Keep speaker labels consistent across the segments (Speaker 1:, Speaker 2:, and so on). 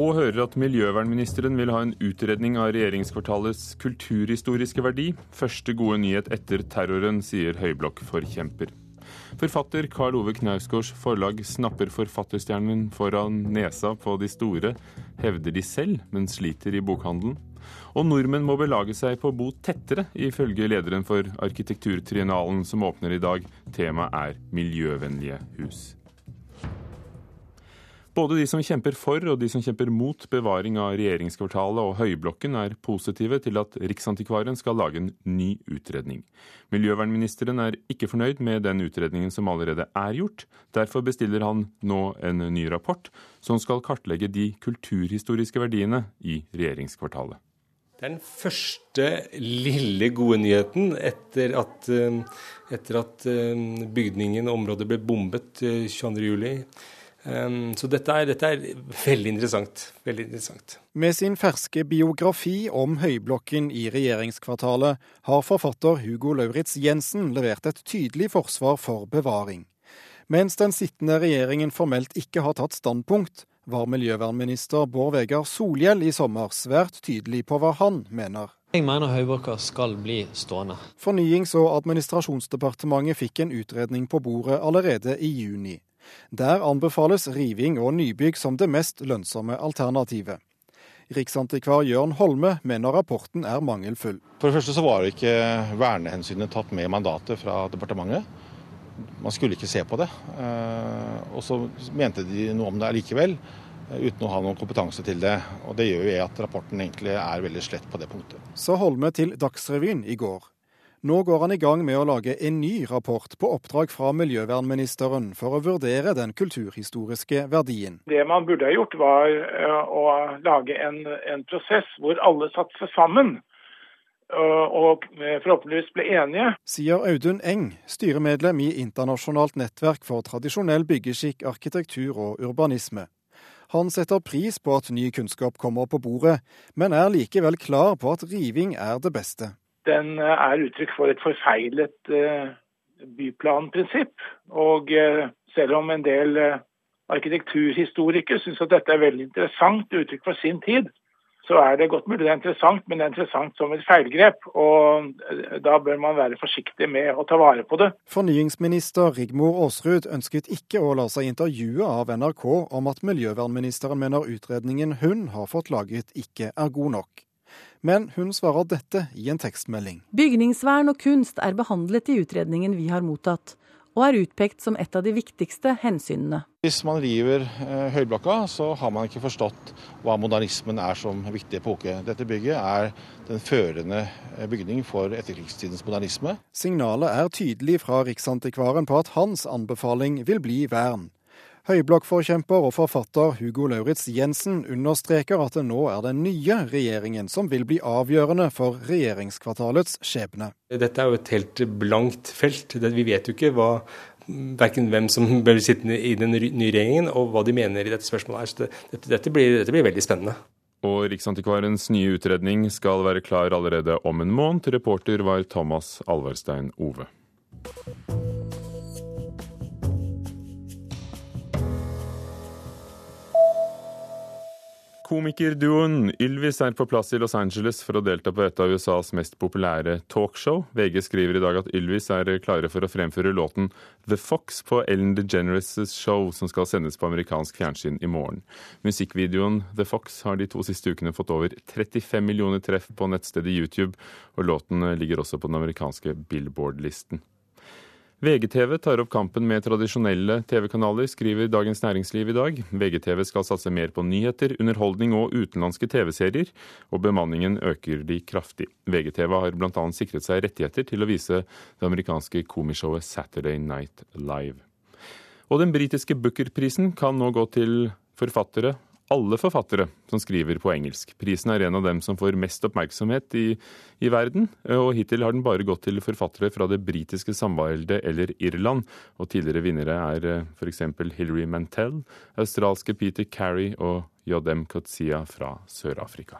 Speaker 1: Og hører at miljøvernministeren vil ha en utredning av regjeringskvartalets kulturhistoriske verdi. Første gode nyhet etter terroren, sier høyblokkforkjemper. Forfatter Karl Ove Knausgårds forlag snapper forfatterstjernen foran nesa på de store, hevder de selv, men sliter i bokhandelen. Og nordmenn må belage seg på å bo tettere, ifølge lederen for Arkitekturtriennalen som åpner i dag. Temaet er miljøvennlige hus. Både de som kjemper for og de som kjemper mot bevaring av regjeringskvartalet og Høyblokken, er positive til at Riksantikvaren skal lage en ny utredning. Miljøvernministeren er ikke fornøyd med den utredningen som allerede er gjort. Derfor bestiller han nå en ny rapport som skal kartlegge de kulturhistoriske verdiene i regjeringskvartalet.
Speaker 2: Er den første lille gode nyheten etter at, eh, etter at eh, bygningen og området ble bombet 22.07. Eh, Um, så dette er, dette er, veldig interessant. Veldig interessant.
Speaker 3: Med sin ferske biografi om Høyblokken i regjeringskvartalet har forfatter Hugo Lauritz Jensen levert et tydelig forsvar for bevaring. Mens den sittende regjeringen formelt ikke har tatt standpunkt, var miljøvernminister Bård Vegar Solhjell i sommer svært tydelig på hva han mener.
Speaker 4: Jeg mener Høyblokka skal bli stående.
Speaker 3: Fornyings- og administrasjonsdepartementet fikk en utredning på bordet allerede i juni. Der anbefales riving og nybygg som det mest lønnsomme alternativet. Riksantikvar Jørn Holme mener rapporten er mangelfull.
Speaker 5: For det første så var ikke vernehensynet tatt med i mandatet fra departementet. Man skulle ikke se på det. Eh, og så mente de noe om det allikevel, eh, uten å ha noen kompetanse til det. Og Det gjør jo at rapporten egentlig er veldig slett på det punktet.
Speaker 3: Sa Holme til Dagsrevyen i går. Nå går han i gang med å lage en ny rapport på oppdrag fra miljøvernministeren for å vurdere den kulturhistoriske verdien.
Speaker 6: Det man burde ha gjort, var eh, å lage en, en prosess hvor alle satte seg sammen eh, og forhåpentligvis ble enige.
Speaker 3: Sier Audun Eng, styremedlem i Internasjonalt nettverk for tradisjonell byggeskikk, arkitektur og urbanisme. Han setter pris på at ny kunnskap kommer på bordet, men er likevel klar på at riving er det beste
Speaker 6: den eh, er uttrykk for et forfeilet eh, byplanprinsipp. Og eh, selv om en del arkitekturhistorikere syns at dette er veldig interessant uttrykk for sin tid, så er det godt mulig det er interessant, men det er interessant som et feilgrep. Og da bør man være forsiktig med å ta vare på det.
Speaker 3: Fornyingsminister Rigmor Aasrud ønsket ikke å la seg intervjue av NRK om at miljøvernministeren mener utredningen hun har fått laget ikke er god nok. Men hun svarer dette i en tekstmelding.
Speaker 7: Bygningsvern og kunst er behandlet i utredningen vi har mottatt, og er utpekt som et av de viktigste hensynene.
Speaker 5: Hvis man river eh, Høyblokka, så har man ikke forstått hva modernismen er som viktig epoke. Dette bygget er den førende eh, bygning for etterkrigstidens modernisme.
Speaker 3: Signalet er tydelig fra Riksantikvaren på at hans anbefaling vil bli vern. Høyblokkforkjemper og forfatter Hugo Lauritz Jensen understreker at det nå er den nye regjeringen som vil bli avgjørende for regjeringskvartalets skjebne.
Speaker 2: Dette er jo et helt blankt felt. Vi vet jo ikke hva verken hvem som bør sitte i den nye regjeringen, og hva de mener i dette spørsmålet. Så dette, dette, blir, dette blir veldig spennende.
Speaker 1: Og Riksantikvarens nye utredning skal være klar allerede om en måned. Reporter var Thomas Alverstein Ove. Komikerduoen Ylvis er på plass i Los Angeles for å delta på et av USAs mest populære talkshow. VG skriver i dag at Ylvis er klare for å fremføre låten The Fox på Ellen DeGeneres' show, som skal sendes på amerikansk fjernsyn i morgen. Musikkvideoen The Fox har de to siste ukene fått over 35 millioner treff på nettstedet YouTube, og låten ligger også på den amerikanske Billboard-listen. VGTV tar opp kampen med tradisjonelle TV-kanaler, skriver Dagens Næringsliv i dag. VGTV skal satse mer på nyheter, underholdning og utenlandske TV-serier, og bemanningen øker de kraftig. VGTV har bl.a. sikret seg rettigheter til å vise det amerikanske komishowet Saturday Night Live. Og den britiske Booker-prisen kan nå gå til forfattere alle forfattere som skriver på engelsk. Prisen er en av dem som får mest oppmerksomhet i, i verden, og hittil har den bare gått til forfattere fra det britiske samveldet eller Irland. Og tidligere vinnere er eh, f.eks. Hilary Mantel, australske Peter Carey og Jodem Kotsia fra Sør-Afrika.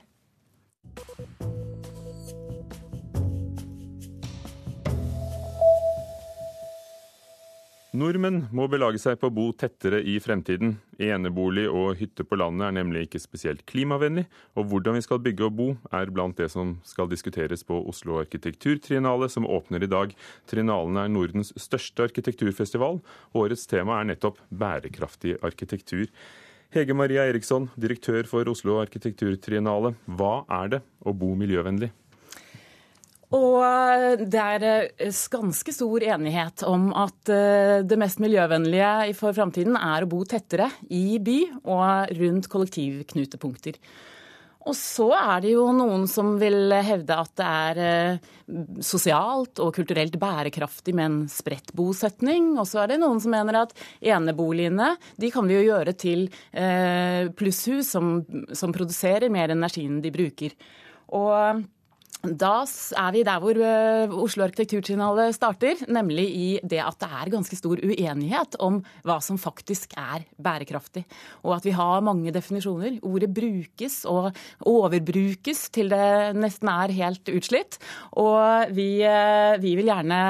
Speaker 1: Nordmenn må belage seg på å bo tettere i fremtiden. Enebolig og hytte på landet er nemlig ikke spesielt klimavennlig, og hvordan vi skal bygge og bo er blant det som skal diskuteres på Oslo arkitekturtriennale, som åpner i dag. Triennalen er Nordens største arkitekturfestival. Årets tema er nettopp bærekraftig arkitektur. Hege Maria Eriksson, direktør for Oslo arkitekturtriennale. Hva er det å bo miljøvennlig?
Speaker 8: Og eh, det er eh, ganske stor enighet om at eh, det mest miljøvennlige for framtiden er å bo tettere i by og rundt kollektivknutepunkter. Og så er det jo noen som vil hevde at det er sosialt og kulturelt bærekraftig med en spredt bosetning. Og så er det noen som mener at eneboligene de kan vi jo gjøre til plusshus som, som produserer mer energi enn de bruker. Og da er vi der hvor eh, Oslo arkitekturtriennale starter, nemlig i det at det er ganske stor uenighet om hva som faktisk er bærekraftig. Og at vi har mange definisjoner. Ordet brukes og overbrukes til det nesten er helt utslitt. Og vi, eh, vi vil gjerne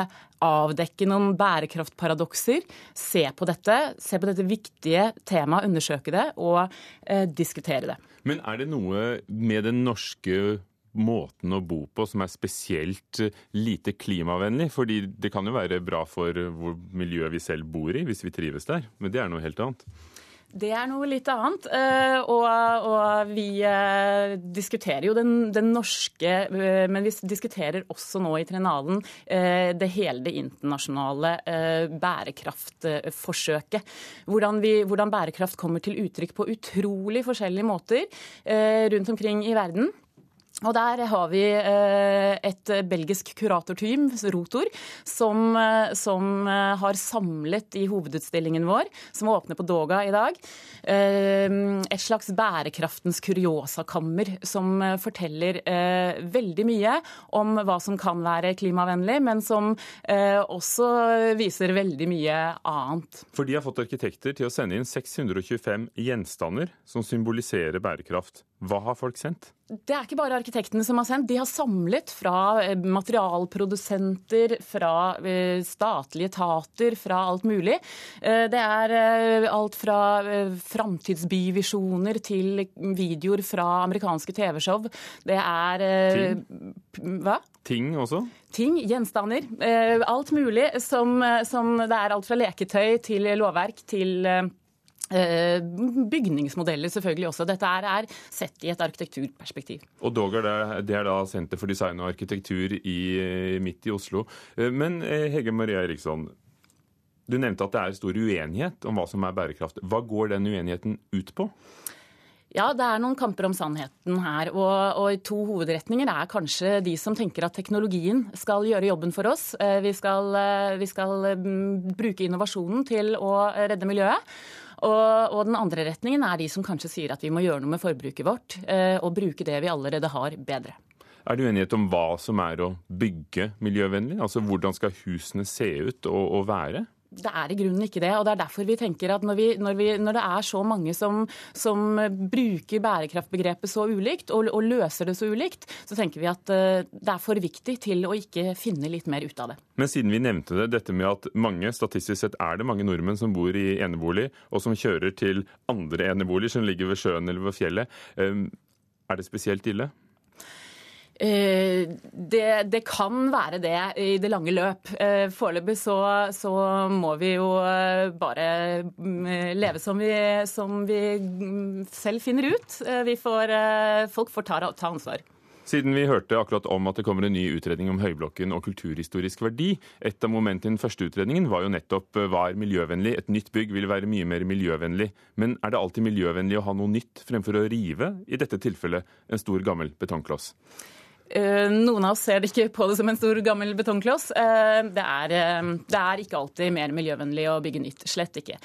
Speaker 8: avdekke noen bærekraftparadokser, se på dette, se på dette viktige temaet, undersøke det og eh, diskutere det.
Speaker 1: Men er det noe med den norske måten å bo på som er spesielt eh, lite klimavennlig? Fordi det kan jo være bra for hvor miljøet vi selv bor i, hvis vi trives der. Men det er noe helt annet.
Speaker 8: Det er noe litt annet. Eh, og, og vi eh, diskuterer jo den, den, norske Men vi diskuterer også nå i Trinalen det hele det internasjonale bærekraftforsøket. Hvordan, vi, hvordan bærekraft kommer til uttrykk på utrolig forskjellige måter rundt omkring i verden. Og der har vi eh, et belgisk kuratorteam, Rotor, som, eh, som, eh, har samlet i hovedutstillingen vår, som åpner på Doga i dag, et slags bærekraftens kuriosakammer, som forteller veldig mye om hva som kan være klimavennlig, men som også viser veldig mye annet.
Speaker 1: For de har fått arkitekter til å sende inn 625 gjenstander som symboliserer bærekraft. Hva har folk sendt?
Speaker 8: Det er ikke bare arkitektene som har sendt. De har samlet fra eh, materialprodusenter, fra eh, statlige etater, fra alt mulig. Eh, det er alt fra framtidsbyvisjoner til videoer fra amerikanske TV-show. Det er
Speaker 1: Ting?
Speaker 8: Hva?
Speaker 1: Ting også?
Speaker 8: Ting, gjenstander. Alt mulig som, som Det er alt fra leketøy til lovverk til bygningsmodeller selvfølgelig også. Dette er, sett i et arkitekturperspektiv.
Speaker 1: Og Doger, det er da Senter for design og arkitektur i, midt i Oslo. Eh, men eh, Hege Maria Eriksson, du nevnte at det er stor uenighet om hva som er bærekraft. Hva går den uenigheten ut på?
Speaker 8: Ja, det er noen kamper om sannheten her. Og, og, to hovedretninger er kanskje de som tenker at teknologien skal gjøre jobben for oss. Vi skal, vi skal mm, bruke innovasjonen til å redde miljøet. Og, og, den andre retningen er de som kanskje sier at vi må gjøre noe med forbruket vårt, eh, og bruke det vi allerede har, bedre.
Speaker 1: Er det uenighet om hva som er å bygge miljøvennlig? Altså hvordan skal husene se ut og, og være?
Speaker 8: Det er i grunnen ikke det. og Det er derfor vi tenker at når, vi, når, vi, når det er så mange som, som, bruker bærekraftbegrepet så ulikt og, og, løser det så ulikt, så tenker vi at uh, det er for viktig til å ikke finne litt mer ut av det.
Speaker 1: Men siden vi nevnte det, dette med at mange, statistisk sett er det mange nordmenn som bor i enebolig, og som kjører til andre eneboliger som ligger ved sjøen eller ved fjellet. Um, er det spesielt ille?
Speaker 8: Eh, det, det, kan være det i det lange løp. Eh, foreløpig så, så, må vi jo eh, bare mm, leve som vi, som vi mm, selv finner ut. Får, folk får ta, ta ansvar.
Speaker 1: Siden vi hørte akkurat om at det kommer en ny utredning om Høyblokken og kulturhistorisk verdi, et av momentene i den første utredningen var jo nettopp hva er miljøvennlig. Et nytt bygg vil være mye mer miljøvennlig. Men er det alltid miljøvennlig å ha noe nytt fremfor å rive, i dette tilfellet en stor, gammel betongkloss?
Speaker 8: Eh, noen av oss ser det ikke på det som en stor, gammel betongkloss. Eh, det er, eh, det er, ikke alltid mer miljøvennlig å bygge nytt. Slett ikke.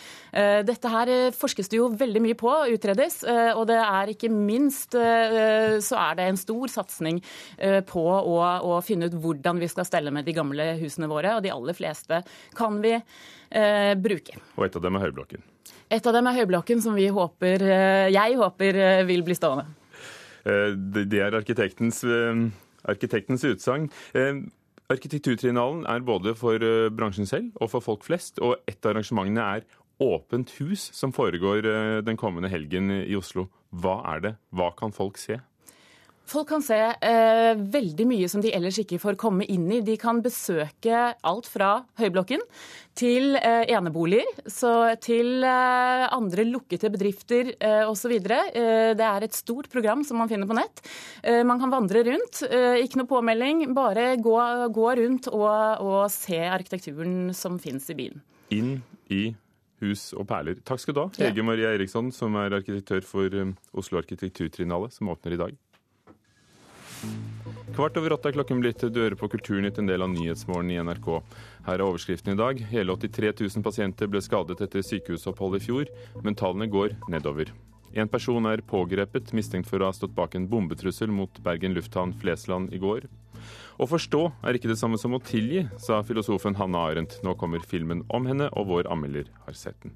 Speaker 8: Dette her forskes det jo veldig mye på, utredes. Og det er ikke minst så er det en stor satsing på å, å finne ut hvordan vi skal stelle med de gamle husene våre. Og de aller fleste kan vi bruke.
Speaker 1: Og et av dem er Høyblokken?
Speaker 8: Et av dem er Høyblokken, som vi håper, jeg håper vil bli stående.
Speaker 1: Eh, det er arkitektens, eh, arkitektens utsagn. Eh, Arkitekturtrinalen er både for bransjen selv og for folk flest, og et av arrangementene er Åpent hus, som foregår den kommende helgen i Oslo. Hva er det? Hva kan folk se?
Speaker 8: Folk kan se eh, veldig mye som de ellers ikke får komme inn i. De kan besøke alt fra Høyblokken til eh, eneboliger, så til eh, andre lukkede bedrifter eh, osv. Eh, det er et stort program som man finner på nett. Eh, man kan vandre rundt. Eh, ikke noe påmelding, bare gå, gå rundt og, og, se arkitekturen som finnes i byen.
Speaker 1: Inn i hus og perler. Takk skal du ha, Hege Maria Eriksson, som er arkitektør for eh, Oslo Arkitekturtrinale, som åpner i dag. Kvart over åtte er klokken blitt. Du hører på Kulturnytt, en del av Nyhetsmorgen i NRK. Her er overskriften i dag. Hele 83 000 pasienter ble skadet etter sykehusopphold i fjor, men tallene går nedover. En person er pågrepet, mistenkt for å ha stått bak en bombetrussel mot Bergen lufthavn Flesland i går. Å forstå er ikke det samme som å tilgi, sa filosofen Hanne Arendt. Nå kommer filmen om henne, og vår anmelder har sett den.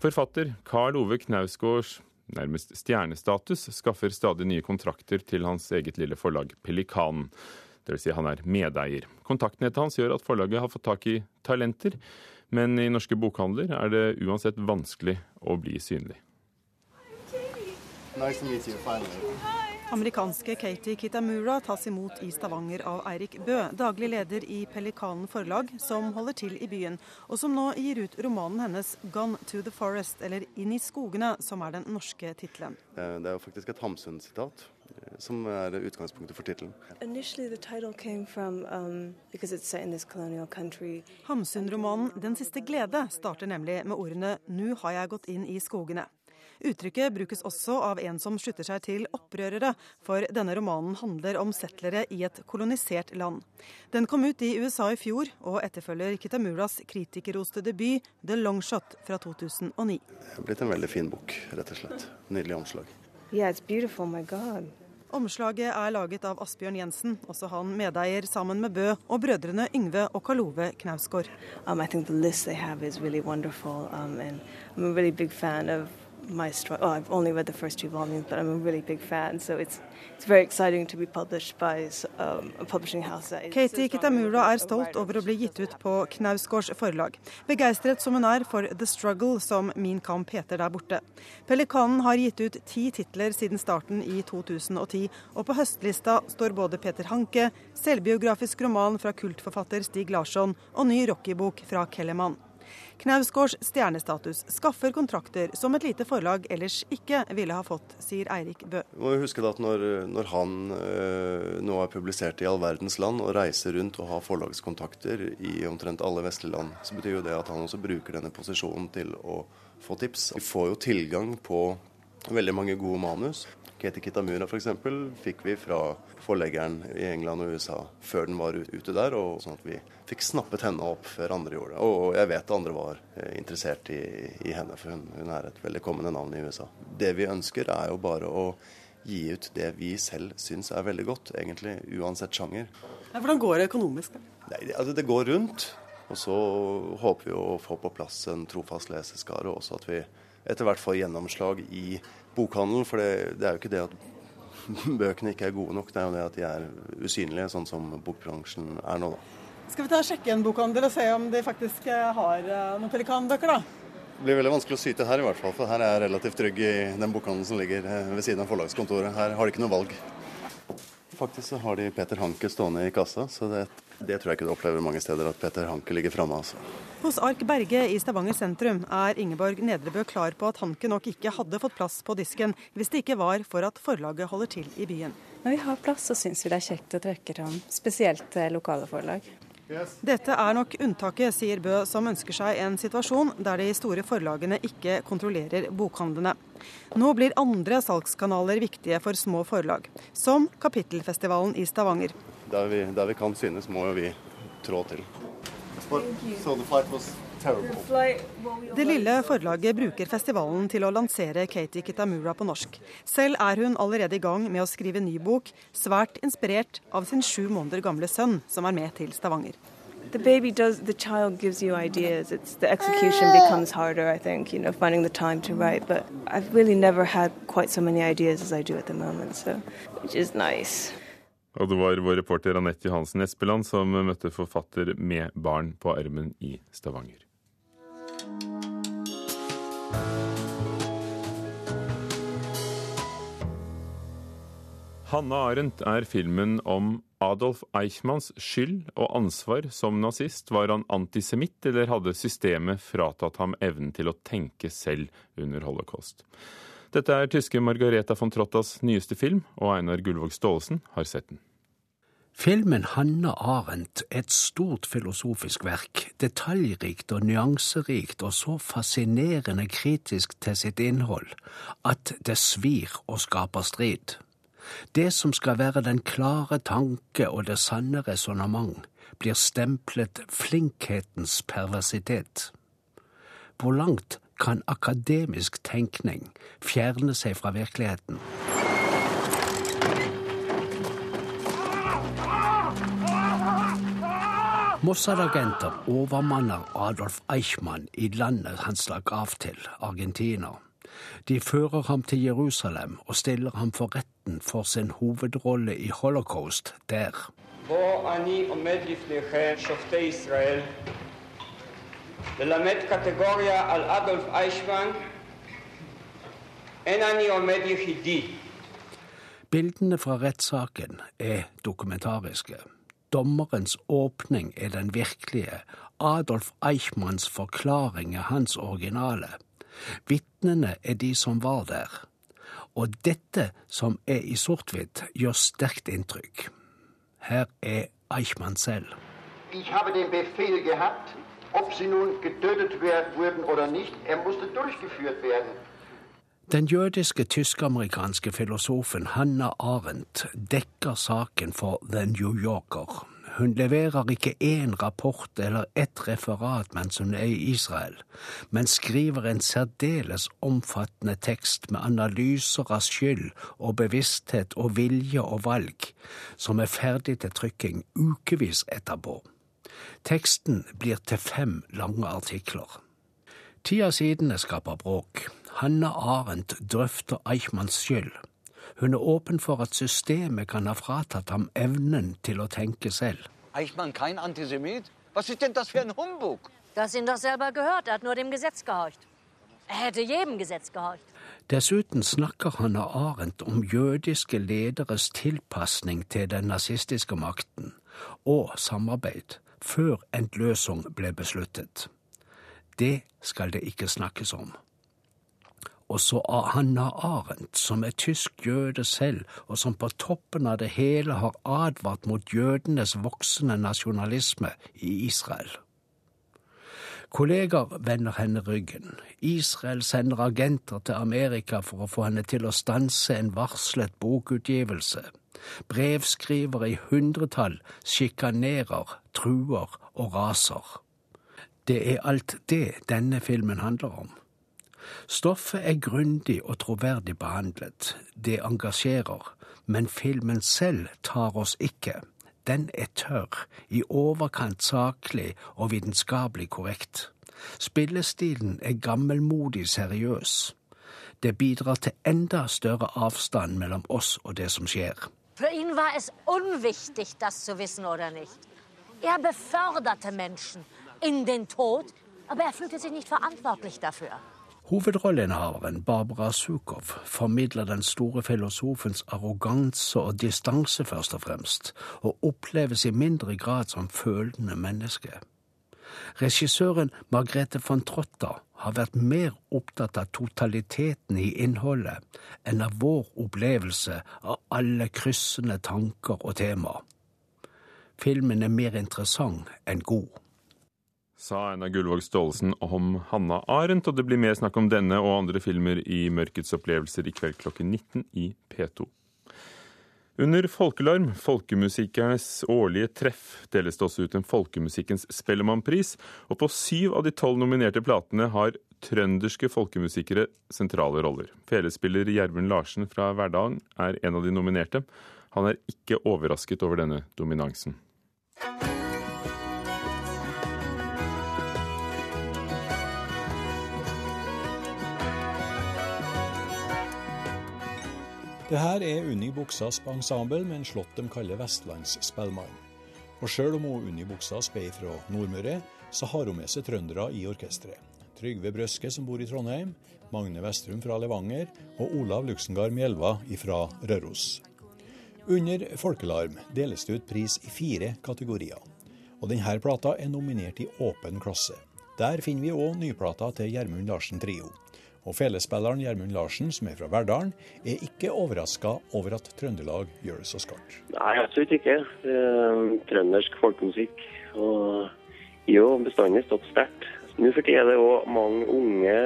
Speaker 1: Forfatter Karl Ove Knausgårds nærmest stjernestatus skaffer stadig nye kontrakter til hans eget lille forlag Pelikanen. Dvs. Si han er medeier. Kontaktnettet hans gjør at forlaget har fått tak i talenter, men i norske bokhandler er det uansett vanskelig å bli synlig.
Speaker 9: Nice to meet you, finally.
Speaker 10: Amerikanske Katie Kitamura tas imot i Stavanger av Eirik Bø, daglig leder i Pelikanen forlag, som holder til i byen, og som nå gir ut romanen hennes 'Gone to the Forest', eller 'Inn i skogene', som er den norske tittelen.
Speaker 9: Eh, det er jo faktisk et Hamsun-sitat eh, som er utgangspunktet for tittelen.
Speaker 10: Um, Hamsun-romanen 'Den siste glede' starter nemlig med ordene 'Nå har jeg gått inn i skogene'. Uttrykket brukes også av en som slutter seg til opprørere, for denne romanen handler om settlere i et kolonisert land. Den kom ut i USA i fjor, og etterfølger Kitamuras kritikerroste debut 'The Long Shot' fra 2009.
Speaker 9: Det er blitt en veldig fin bok, rett og slett. Nydelig omslag.
Speaker 10: Yeah, it's beautiful, my God. Omslaget er laget av Asbjørn Jensen, også han medeier sammen med Bø og brødrene Yngve og Karlove Knausgård. Um, I think the list they have is really wonderful, um, and I'm really fan of my struggle. Oh, I've only read the first two volumes, but I'm a really big fan, so it's it's very exciting to be published by um, a publishing house. Katie Kitamura er stolt over å bli gitt ut på Knausgårds forlag. Begeistret som hun er for The Struggle, som Min Kamp heter der borte. Pelikanen har gitt ut ti titler siden starten i 2010, og på høstlista står både Peter Hanke, selvbiografisk roman fra kultforfatter Stig Larsson og ny rockybok fra Kellermann. Knausgårds stjernestatus skaffer kontrakter som et lite forlag ellers ikke ville ha fått, sier Eirik Bø.
Speaker 9: Vi må huske at når, når han øh, nå er publisert i all verdens land og reiser rundt og har forlagskontakter i omtrent alle vestlige land, så betyr jo det at han også bruker denne posisjonen til å få tips. Vi får jo tilgang på veldig mange gode manus. Keti Kitamura f.eks. fikk vi fra forleggeren i England og USA før den var ute der, og sånn at vi fikk snappet henne opp før andre gjorde det. Og jeg vet andre var eh, interessert i, i henne, for hun, hun, er et veldig kommende navn i USA. Det vi ønsker er jo bare å gi ut det vi selv syns er veldig godt, egentlig uansett sjanger.
Speaker 10: Hvordan går det økonomisk?
Speaker 9: Nei, det, altså, det går rundt. Og så håper vi å få på plass en trofast leseskare, og også at vi etter hvert får gjennomslag i bokhandelen. For det, det, er jo ikke det at bøkene ikke er gode nok, det er jo det at de er usynlige, sånn som bokbransjen er nå. da.
Speaker 10: Skal vi ta og sjekke en bokhandel og se om de faktisk eh, har eh, noen pelikanbøker, da?
Speaker 9: Det blir veldig vanskelig å syte her, i hvert fall, for her er jeg relativt trygg i den bokhandelen som ligger eh, ved siden av forlagskontoret. Her har de ikke noe valg. Faktisk så har de Peter Hanke stående i kassa, så det, det tror jeg ikke du opplever mange steder, at Peter Hanke ligger framme. Altså.
Speaker 10: Hos Ark Berge i Stavanger sentrum er Ingeborg Nedrebø klar på at Hanke nok ikke hadde fått plass på disken hvis det ikke var for at forlaget holder til i byen.
Speaker 11: Når vi har plass, så syns vi det er kjekt å trekke fram spesielt lokale forlag.
Speaker 10: Dette er nok unntaket, sier Bø, som ønsker seg en situasjon der de store forlagene ikke kontrollerer bokhandlene. Nå blir andre salgskanaler viktige for små forlag, som Kapittelfestivalen i Stavanger.
Speaker 9: Der vi, der vi kan synes, må jo vi trå til.
Speaker 10: Det lille forlaget bruker festivalen til å lansere Katie Kitamura på norsk. Selv er hun allerede i gang med å skrive ny bok, svært inspirert av sin sju måneder gamle sønn, som er med til Stavanger.
Speaker 11: The baby does, the child gives you ideas. It's the execution becomes harder, I think, you know, finding the time to write. But I've really never had quite so many ideas as I do at the moment, so which is nice.
Speaker 1: Og det var vår reporter Anette Johansen Espeland som møtte forfatter med barn på armen i Stavanger. Hanne Arendt er filmen om Adolf Eichmanns skyld og ansvar som nazist. Var han antisemitt, eller hadde systemet fratatt ham evnen til å tenke selv under holocaust? Dette er tyske Margareta von Trottas nyeste film, og Einar Gullvåg Staalesen har sett den.
Speaker 12: Filmen Hanne Arendt er et stort filosofisk verk, detaljrikt og nyanserikt og så fascinerende kritisk til sitt innhold at det svir og skaper strid. Det som skal være den klare tanke og det sanne resonnement, blir stemplet flinkhetens perversitet. Hvor langt kan akademisk tenkning fjerne seg fra virkeligheten? Mossad-agenter overmanner Adolf Eichmann i landet han stakk av til, Argentina. De fører ham til Jerusalem og stiller ham for retten for sin hovedrolle i holocaust der. Bildene fra rettssaken er dokumentariske. Dommerens åpning er den virkelige. Adolf Eichmanns forklaring er hans originale. Vitnene er de som var der. Og dette som er i sort-hvitt, gjør sterkt inntrykk. Her er Eichmann selv.
Speaker 13: Ich habe den Befehl gehabt, ob sie nun getötet wurden oder nicht, er musste durchgeführt werden.
Speaker 12: Den jødiske tysk-amerikanske filosofen Hanna Arendt dekker saken for The New Yorker. Hun leverer ikke én rapport eller ett referat mens hun er i Israel, men skriver en særdeles omfattende tekst med analyser av skyld og bevissthet og vilje og valg, som er ferdig til trykking ukevis etterpå. Teksten blir til fem lange artikler. Ti av sidene skaper bråk. Hanna Arendt drøfter Eichmanns skyld. Hun er åpen for at systemet kan ha fratatt ham evnen til å tenke selv.
Speaker 14: Eichmann kein Antisemit? Was ist denn das für ein Humbug?
Speaker 15: Das ihn doch selber gehört, er hat nur dem Gesetz gehorcht. Er hätte jedem Gesetz gehorcht.
Speaker 12: Dessuten snakker Hanna Arendt om jødiske lederes tilpasning til den nazistiske makten, og samarbeid, før en løsning ble besluttet. Det skal det ikke snakkes om. Og så Hanna Arendt, som er tysk jøde selv, og som på toppen av det hele har advart mot jødenes voksende nasjonalisme i Israel. Kolleger vender henne ryggen. Israel sender agenter til Amerika for å få henne til å stanse en varslet bokutgivelse. Brevskrivere i hundretall sjikanerer, truer og raser. Det er alt det denne filmen handler om. Stoffet er grundig og troverdig behandlet. Det engasjerer. Men filmen selv tar oss ikke. Den er tørr, i overkant saklig og vitenskapelig korrekt. Spillestilen er gammelmodig seriøs. Det bidrar til enda større avstand mellom oss og det som skjer.
Speaker 15: For ihn var es unwichtig, das zu wissen oder nicht. Er beförderte Menschen in den Tod, aber er fühlte sich nicht verantwortlich dafür.
Speaker 12: Hovedrolleinnehaveren Barbara Sukhov formidler den store filosofens arroganse og distanse, først og fremst, og oppleves i mindre grad som følende menneske. Regissøren Margrethe von Trotta har vært mer opptatt av totaliteten i innholdet enn av vår opplevelse av alle kryssende tanker og tema. Filmen er mer interessant enn god
Speaker 1: sa Einar Gullvåg Staalesen om Hanna Arendt, og det blir mer snakk om denne og andre filmer i Mørkets opplevelser i kveld klokken 19 i P2. Under Folkelarm, folkemusikernes årlige treff, deles det også ut en Folkemusikkens Spellemannpris, og på syv av de tolv nominerte platene har trønderske folkemusikere sentrale roller. Felespiller Gjermund Larsen fra Verdalen er en av de nominerte. Han er ikke overrasket over denne dominansen.
Speaker 16: Det her er Unni Buksas ensemble med en slått de kaller Vestlands Spellmann. Og sjøl om hun Unni Buksas er fra Nordmøre, så har hun med seg trøndere i orkesteret. Trygve Brøske, som bor i Trondheim, Magne Vestrum fra Levanger og Olav Luxengard Mjelva fra Røros. Under Folkelarm deles det ut pris i fire kategorier. Og denne plata er nominert i åpen klasse. Der finner vi òg nyplata til Gjermund Larsen Trio. Og felespilleren Gjermund Larsen, som er fra Verdalen, er ikke overraska over at Trøndelag gjør det så skarpt.
Speaker 17: Nei, absolutt ikke. Trøndersk folkemusikk og jo bestandig stått sterkt. Nå for tida er det òg mange unge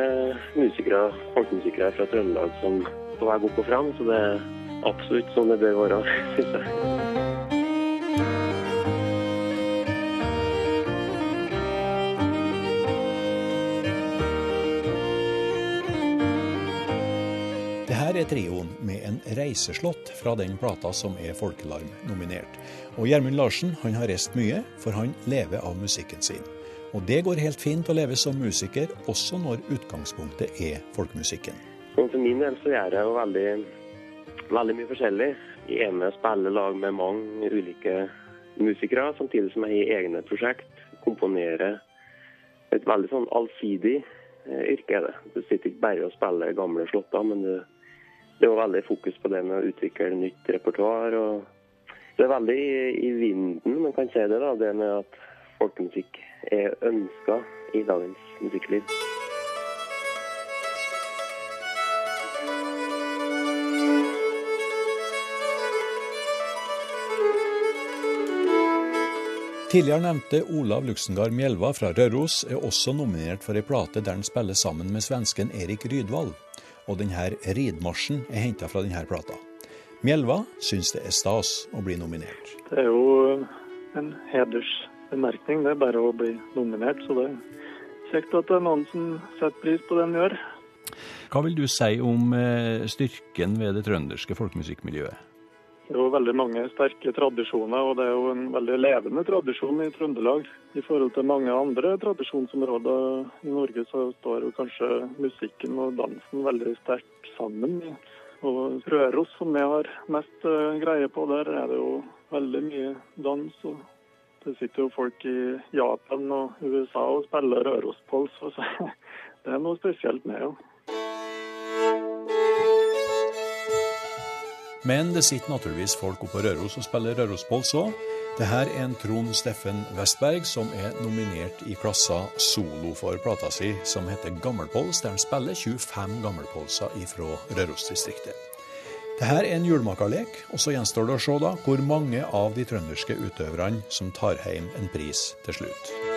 Speaker 17: musikere, folkemusikere fra Trøndelag som på vei opp og fram, så det er absolutt sånn det bør være, syns jeg.
Speaker 16: Trioen med en reiseslått fra den plata som er Folkelarm-nominert. Og Gjermund Larsen han har reist mye, for han lever av musikken sin. Og det går helt fint å leve som musiker, også når utgangspunktet er folkemusikken.
Speaker 17: For min del så gjør jeg jo veldig, veldig mye forskjellig. Jeg er med og spiller lag med mange ulike musikere, samtidig som jeg har egne prosjekt. Komponerer. Et veldig sånn allsidig eh, yrke er det. Du sitter ikke bare og spiller gamle slåtter, men du det var veldig fokus på det med å utvikle nytt repertoar. Det er veldig i, vinden, man kan si det, da, det med at folkemusikk er ønska i dagens musikkliv.
Speaker 16: Tidligere nevnte Olav Luxengard Mjelva fra Røros er også nominert for ei plate der han spiller sammen med svensken Erik Rydvald og denne ridmarsjen er henta fra denne plata. Mjelva syns det er stas å bli nominert.
Speaker 18: Det er jo en hedersbemerkning, det er bare å bli nominert. Så det er kjekt at det er noen som setter pris på det en gjør.
Speaker 16: Hva vil du si om eh, styrken ved det trønderske folkemusikkmiljøet?
Speaker 18: Det er jo veldig mange sterke tradisjoner, og det er jo en veldig levende tradisjon i Trøndelag. I forhold til mange andre tradisjonsområder i Norge, så står jo kanskje musikken og dansen veldig sterkt sammen. Og Røros, som vi har mest uh, greie på, der er det jo veldig mye dans. og Det sitter jo folk i Japan og USA og spiller Rørospols, så det er noe spesielt med det.
Speaker 16: Men det sitter naturligvis folk oppe på Røros og spiller Rørospols òg. Det her er en Trond Steffen Westberg som er nominert i klassa solo for plata si som heter Gammelpols, der han spiller 25 gammelpolser ifra Rørosdistriktet. Det her er en julemakerlek, og så gjenstår det å se da hvor mange av de trønderske utøverne som tar hjem en pris til slutt.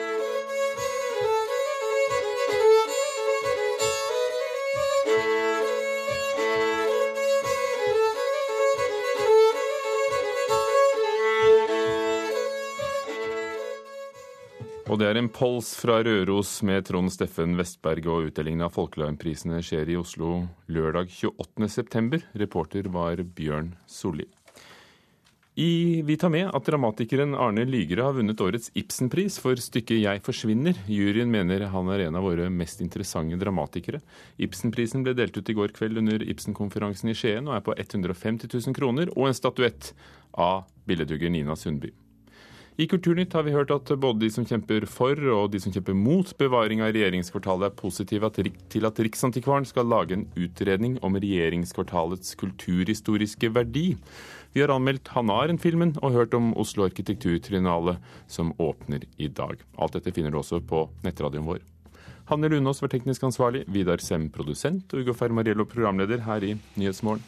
Speaker 1: Er fra Røros med Trond Steffen Vestberg, og utdelingen av Folkelarmprisene skjer i Oslo lørdag 28.9. Reporter var Bjørn Solli. Vi tar med at dramatikeren Arne Lygre har vunnet årets Ibsenpris for stykket 'Jeg forsvinner'. Juryen mener han er en av våre mest interessante dramatikere. Ibsenprisen ble delt ut i går kveld under Ibsen-konferansen i Skien og er på 150 000 kroner og en statuett av billedhugger Nina Sundby. I Kulturnytt har vi hørt at både de som kjemper for og de som kjemper mot bevaring av regjeringskvartalet, er positive til at Riksantikvaren skal lage en utredning om regjeringskvartalets kulturhistoriske verdi. Vi har anmeldt Hanna Arendt-filmen og hørt om Oslo arkitekturtrinale som åpner i dag. Alt dette finner du også på nettradioen vår. Hanne Lunås var teknisk ansvarlig, Vidar Sem produsent og Ugo Fermariello programleder her i Nyhetsmorgen.